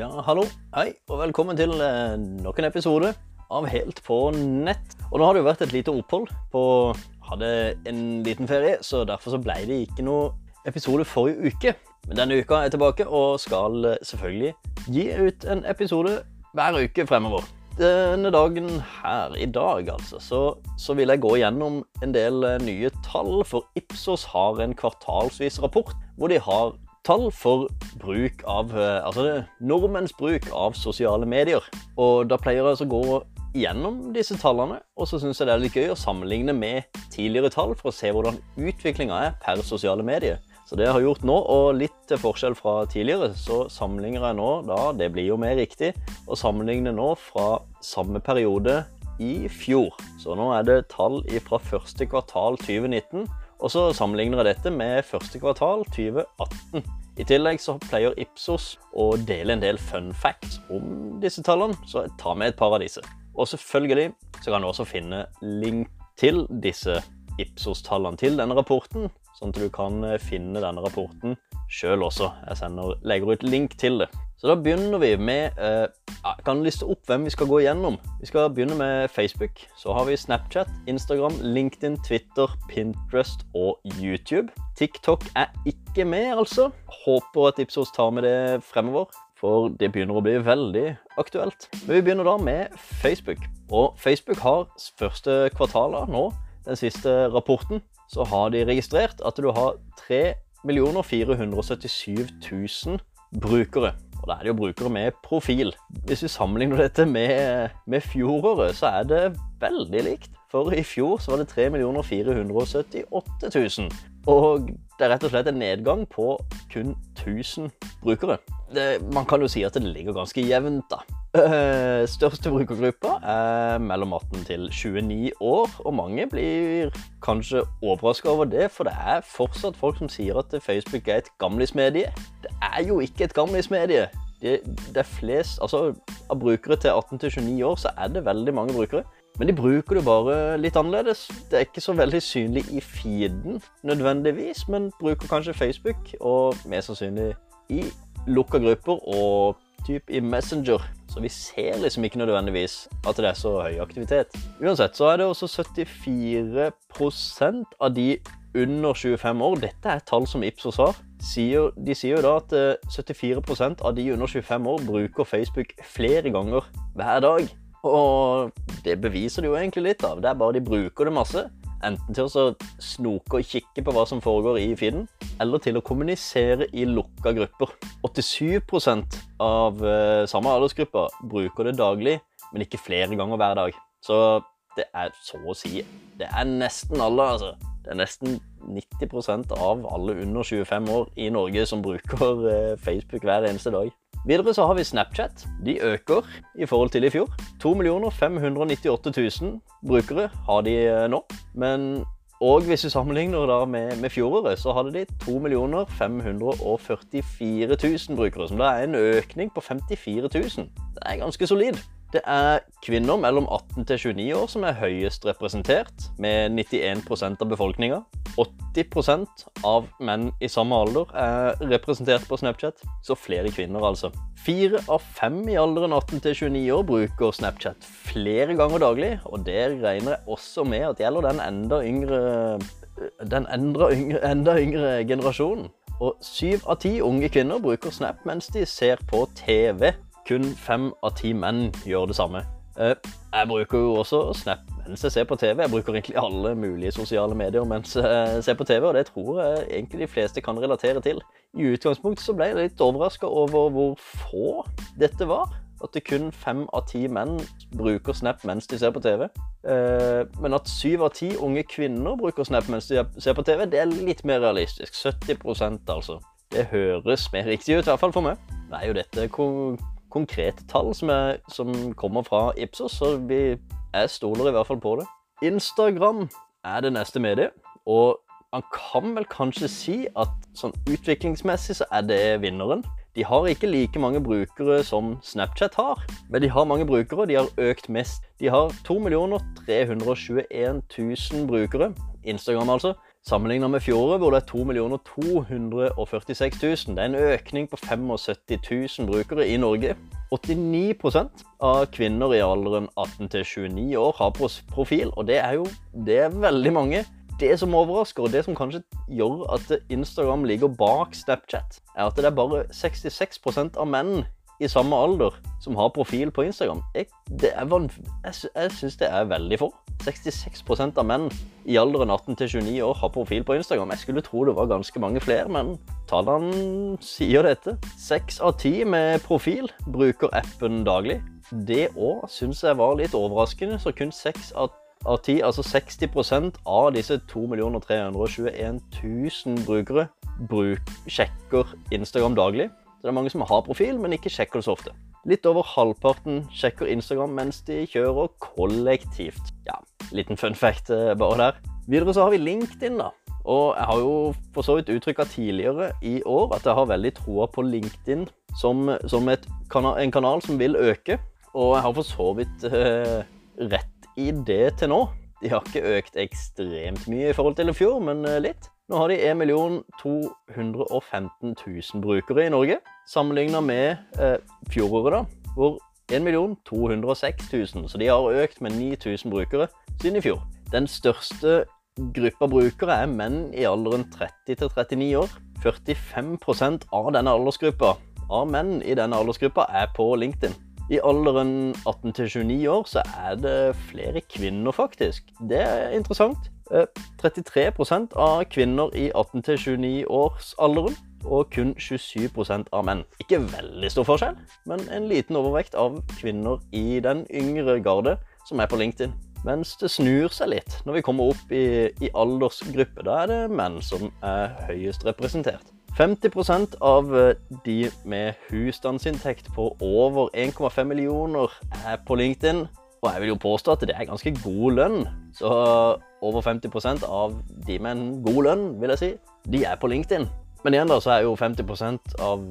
Ja, hallo. Hei, og velkommen til eh, nok en episode av Helt på nett. Og nå har det jo vært et lite opphold på Hadde en liten ferie, så derfor så ble det ikke noe episode forrige uke. Men denne uka er jeg tilbake og skal eh, selvfølgelig gi ut en episode hver uke fremover. Denne dagen her, i dag altså, så, så vil jeg gå gjennom en del eh, nye tall, for Ipsos har en kvartalsvis rapport hvor de har tall for bruk av eh, Altså nordmenns bruk av sosiale medier. Og da pleier jeg altså å gå gjennom disse tallene, og så syns jeg det er litt gøy å sammenligne med tidligere tall for å se hvordan utviklinga er per sosiale medier. Så det jeg har gjort nå, og litt til forskjell fra tidligere, så sammenligner jeg nå da, det blir jo mer riktig, å sammenligne nå fra samme periode i fjor. Så nå er det tall fra første kvartal 2019 og så sammenligner jeg dette med første kvartal 2018. I tillegg så pleier Ipsos å dele en del fun facts om disse tallene, så ta med et par av disse. Og selvfølgelig så kan du også finne link til disse Ipsos-tallene til denne rapporten, sånn at du kan finne denne rapporten sjøl også. Jeg sender, legger ut link til det. Så da begynner vi med eh, Jeg kan liste opp hvem vi skal gå igjennom. Vi skal begynne med Facebook. Så har vi Snapchat, Instagram, LinkedIn, Twitter, Pinterest og YouTube. TikTok er ikke med, altså. Håper at Ipsos tar med det fremover. For det begynner å bli veldig aktuelt. Men vi begynner da med Facebook. Og Facebook har første kvartal nå, den siste rapporten, så har de registrert at du har 3 477 000 brukere. Og da er det jo brukere med profil. Hvis vi sammenligner dette med, med fjoråret, så er det veldig likt. For i fjor så var det 3 478 000. Og det er rett og slett en nedgang på kun 1000 brukere. Det, man kan jo si at det ligger ganske jevnt, da. Uh, største brukergruppa er mellom 18 til 29 år, og mange blir kanskje overraska over det, for det er fortsatt folk som sier at Facebook er et gamlismedie. Det er jo ikke et gamlismedie. Det, det er flest, altså Av brukere til 18 til 29 år så er det veldig mange brukere. Men de bruker det bare litt annerledes. Det er ikke så veldig synlig i feeden nødvendigvis, men bruker kanskje Facebook, og mer sannsynlig i lukka grupper og typ i Messenger. Så vi ser liksom ikke nødvendigvis at det er så høy aktivitet. Uansett så er det også 74% av de under 25 år, dette er tall som Ipsos har, sier, de sier jo da at 74 eh, av de under 25 år bruker Facebook flere ganger hver dag. Og det beviser det jo egentlig litt av. Det er bare de bruker det masse. Enten til å snoke og kikke på hva som foregår i feeden, eller til å kommunisere i lukka grupper. 87 av uh, samme aldersgruppe bruker det daglig, men ikke flere ganger hver dag. Så det er så å si Det er nesten alle, altså. Det er nesten 90% av alle under 25 år i Norge som bruker uh, Facebook hver eneste dag. Videre så har vi Snapchat. De øker i forhold til i fjor. 2 598 000 brukere har de eh, nå. Men og hvis vi sammenligner da med, med fjoråret, så hadde de 2 544 000 brukere. Som da er en økning på 54 000. Det er ganske solid. Det er kvinner mellom 18 til 29 år som er høyest representert, med 91% av befolkninga. 80% av menn i samme alder er representert på Snapchat, så flere kvinner, altså. Fire av fem i alderen 18 til 29 år bruker Snapchat flere ganger daglig, og det regner jeg også med at gjelder den enda yngre den enda yngre, enda yngre generasjonen. Og syv av ti unge kvinner bruker Snap mens de ser på TV kun fem av ti menn gjør det samme. Eh, jeg bruker jo også Snap mens jeg ser på TV. Jeg bruker egentlig alle mulige sosiale medier mens jeg ser på TV, og det tror jeg egentlig de fleste kan relatere til. I utgangspunktet så ble jeg litt overraska over hvor få dette var. At det kun fem av ti menn bruker Snap mens de ser på TV. Eh, men at syv av ti unge kvinner bruker Snap mens de ser på TV, det er litt mer realistisk. 70% altså. Det høres mer riktig ut, i hvert fall for meg. Det er jo dette konkrete tall som, er, som kommer fra Ipsos, så vi, jeg stoler i hvert fall på det. Instagram er det neste mediet, og man kan vel kanskje si at sånn utviklingsmessig så er det vinneren. De har ikke like mange brukere som Snapchat har, men de har mange brukere, og de har økt mest. De har 2 321 000 brukere, Instagram altså, Sammenlignet med fjoråret, hvor det er 2 246 000. Det er en økning på 75 000 brukere i Norge. 89% av kvinner i alderen 18 til 29 år har profil, og det er jo det er veldig mange. Det som overrasker, og det som kanskje gjør at Instagram ligger bak Snapchat, er at det er bare 66% av menn i samme alder som har profil på Instagram. Jeg, det er jeg, jeg syns det er veldig få. 66% av menn i alderen 18 til 29 år har profil på Instagram. Jeg skulle tro det var ganske mange flere, men tallene sier dette. Seks av ti med profil bruker appen daglig. Det òg syns jeg var litt overraskende, så kun seks av ti, 10, altså 60% av disse 2 321 000 brukere bruk, sjekker Instagram daglig. Så det er mange som har profil, men ikke sjekker det så ofte. Litt over halvparten sjekker Instagram mens de kjører kollektivt. Ja, liten fun fact eh, bare der. Videre så har vi LinkedIn, da. Og jeg har jo for så vidt uttrykka tidligere i år at jeg har veldig troa på LinkedIn som, som kanal, en kanal som vil øke. Og jeg har for så vidt eh, rett i det til nå. De har ikke økt ekstremt mye i forhold til i fjor, men uh, litt. Nå har de 1 215 000 brukere i Norge, sammenlignet med eh, fjoråret, da, hvor 1 206 000. Så de har økt med 9000 brukere siden i fjor. Den største gruppa brukere er menn i alderen 30 til 39 år. 45% av denne aldersgruppa av menn i denne aldersgruppa er på LinkedIn. I alderen 18 til 29 år så er det flere kvinner, faktisk. Det er interessant. 33 eh, av kvinner i 18 til 29 års alderen, og kun 27% av menn. Ikke veldig stor forskjell, men en liten overvekt av kvinner i den yngre garde som er på LinkedIn. Mens det snur seg litt når vi kommer opp i, i aldersgruppe. Da er det menn som er høyest representert. 50% av de med husstandsinntekt på over 1,5 millioner er på LinkedIn. Og jeg vil jo påstå at det er ganske god lønn. Så over 50% av de med en god lønn, vil jeg si, de er på LinkedIn. Men igjen da, så er jo 50 av,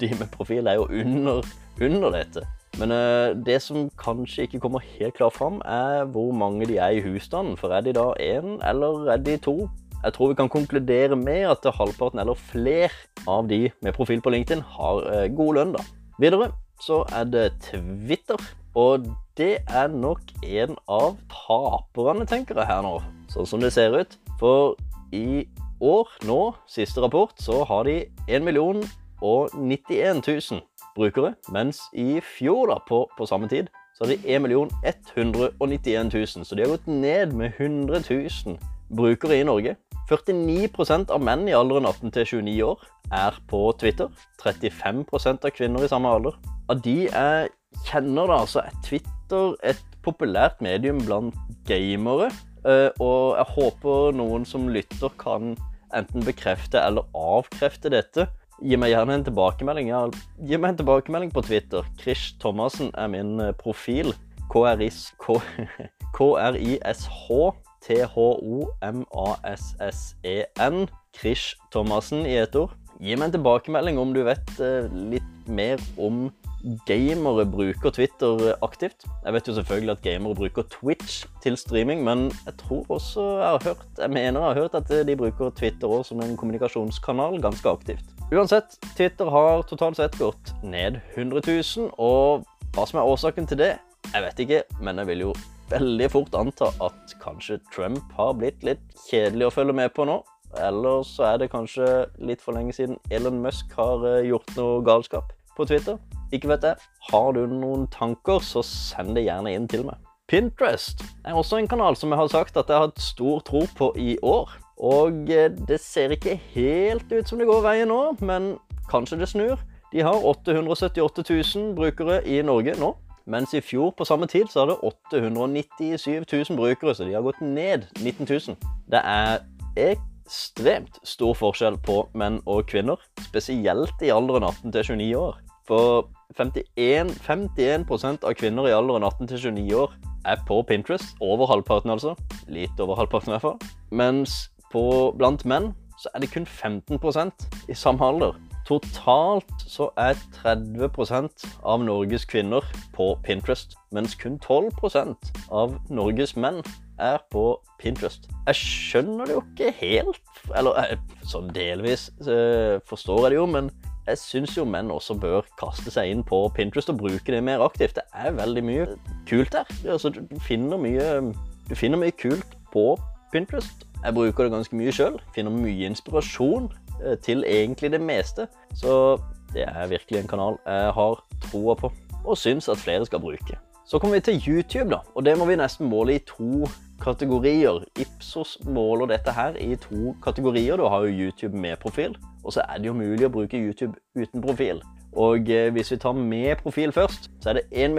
de med profil er jo under, under dette. Men uh, det som kanskje ikke kommer helt klart fram, er hvor mange de er i husstanden. For er de da én, eller er de to? Jeg tror vi kan konkludere med at halvparten eller flere av de med profil på LinkedIn har uh, god lønn, da. Videre så er det Twitter. Og det er nok en av taperne, tenker jeg her nå, sånn som det ser ut. For i år, nå, siste rapport, så har de 1 million og 91 000 brukere. Mens i fjor, da, på, på samme tid, så har de 1 million 191 000. Så de har gått ned med 100 000 brukere i Norge. 49% av menn i alderen 18 til 29 år er på Twitter. 35% av kvinner i samme alder. Av de jeg kjenner, da, så er Twitter et populært medium blant gamere. Eh, og jeg håper noen som lytter, kan enten bekrefte eller avkrefte dette. Gi meg gjerne en tilbakemelding. Ja, gi meg en tilbakemelding på Twitter. Krish Thomassen er min eh, profil. K-r-i-s-h T-H-O-M-A-S-S-E-N. Krish Thomassen i ett ord. Gi meg en tilbakemelding om du vet uh, litt mer om gamere bruker Twitter aktivt. Jeg vet jo selvfølgelig at gamere bruker Twitch til streaming, men jeg tror også jeg har hørt Jeg mener jeg har hørt at de bruker Twitter også som en kommunikasjonskanal ganske aktivt. Uansett, Twitter har totalt sett gått ned 100 000, og hva som er årsaken til det, jeg vet ikke, men jeg vil jo veldig fort anta at kanskje Trump har blitt litt kjedelig å følge med på nå. Eller så er det kanskje litt for lenge siden Elon Musk har eh, gjort noe galskap på Twitter. Ikke vet jeg. Har du noen tanker, så send det gjerne inn til meg. Pinterest er også en kanal som jeg har sagt at jeg har hatt stor tro på i år. Og eh, det ser ikke helt ut som det går veien nå, men kanskje det snur. De har 878 000 brukere i Norge nå. Mens i fjor på samme tid så hadde 897 000 brukere, så de har gått ned 19 000. Det er ekstremt stor forskjell på menn og kvinner, spesielt i alderen 18 til 29 år. For 51, 51% av kvinner i alderen 18 til 29 år er på Pinterest. Over halvparten, altså. Litt over halvparten, i hvert fall. Mens på, blant menn så er det kun 15% i samme alder. Totalt så er 30% av Norges kvinner på Pinterest, mens kun 12% av Norges menn er på Pinterest. Jeg skjønner det jo ikke helt, eller sånn delvis eh, forstår jeg det jo, men jeg syns jo menn også bør kaste seg inn på Pinterest og bruke det mer aktivt. Det er veldig mye kult der. Altså, du, finner mye, du finner mye kult på Pinterest. Jeg bruker det ganske mye sjøl. Finner mye inspirasjon til egentlig det meste. Så det er virkelig en kanal jeg har troa på, og syns at flere skal bruke. Så kommer vi til YouTube, da, og det må vi nesten måle i to kategorier. Ipsos måler dette her i to kategorier. Du har jo YouTube med profil, og så er det jo mulig å bruke YouTube uten profil. Og eh, hvis vi tar med profil først, så er det 1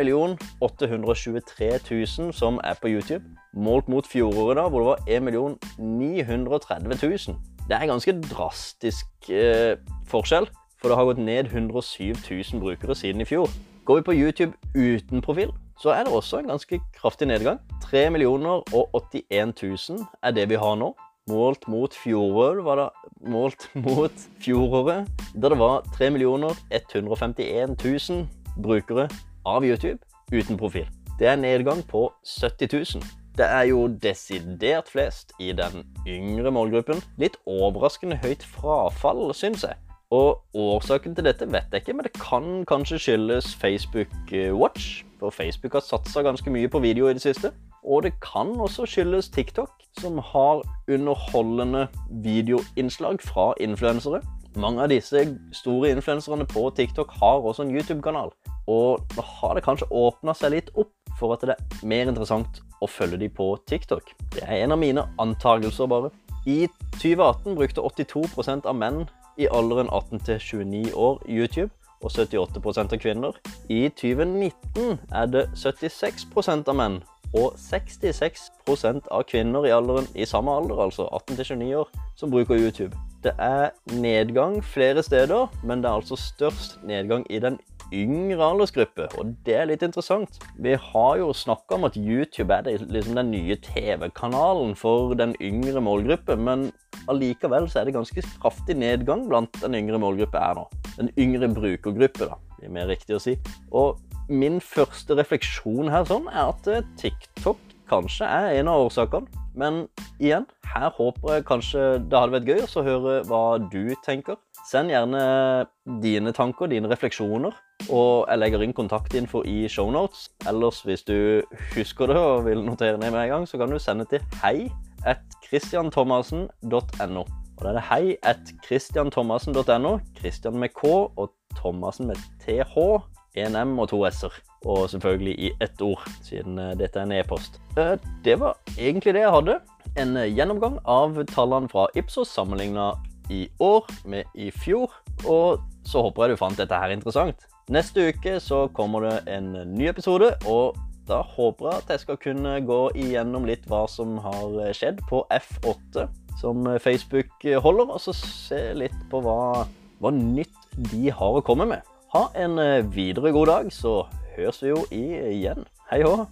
823 000 som er på YouTube. Målt mot fjoråret, da, hvor det var 1 930 000. Det er en ganske drastisk eh, forskjell, for det har gått ned 107 000 brukere siden i fjor. Går vi på YouTube uten profil, så er det også en ganske kraftig nedgang. 3 millioner og 81 000 er det vi har nå. Målt mot fjoråret var det målt mot fjoråret, da det var 3 millioner 151 000 brukere av YouTube uten profil. Det er en nedgang på 70 000. Det er jo desidert flest i den yngre målgruppen. Litt overraskende høyt frafall, syns jeg. Og årsaken til dette vet jeg ikke, men det kan kanskje skyldes Facebook eh, Watch. For Facebook har satsa ganske mye på video i det siste. Og det kan også skyldes TikTok, som har underholdende videoinnslag fra influensere. Mange av disse store influenserne på TikTok har også en YouTube-kanal. Og nå har det kanskje åpna seg litt opp for at det er mer interessant å følge dem på TikTok. Det er en av mine antagelser, bare. I 2018 brukte 82% av menn i alderen 18 til 29 år YouTube, og 78% av kvinner. I 2019 er det 76% av menn og 66% av kvinner i, alderen, i samme alder, altså 18 til 29 år, som bruker YouTube. Det er nedgang flere steder, men det er altså størst nedgang i den yngre aldersgruppe, og det er litt interessant. Vi har jo snakka om at YouTube er liksom den nye TV-kanalen for den yngre målgruppe, men allikevel så er det ganske kraftig nedgang blant den yngre målgruppe her nå. Den yngre brukergruppe, da, det er mer riktig å si. Og min første refleksjon her sånn er at TikTok kanskje er en av årsakene. Men igjen, her håper jeg kanskje det hadde vært gøy å høre hva du tenker. Send gjerne dine tanker, dine refleksjoner, og jeg legger inn kontaktinfo i shownotes. Ellers, hvis du husker det og vil notere ned med en gang, så kan du sende til hei at christianthomassen.no. Og da er det hei at christianthomassen.no. Christian med K og Thomassen med TH. En M og to S-er. Og selvfølgelig i ett ord, siden eh, dette er en e-post. Eh, det var egentlig det jeg hadde. En eh, gjennomgang av tallene fra Ipsos sammenligna i år med i fjor. Og så håper jeg du fant dette her interessant. Neste uke så kommer det en ny episode, og da håper jeg at jeg skal kunne gå igjennom litt hva som har skjedd på F8 som Facebook holder, og så se litt på hva, hva nytt de har å komme med. Ha en videre god dag, så høres vi jo igjen. Hei hå!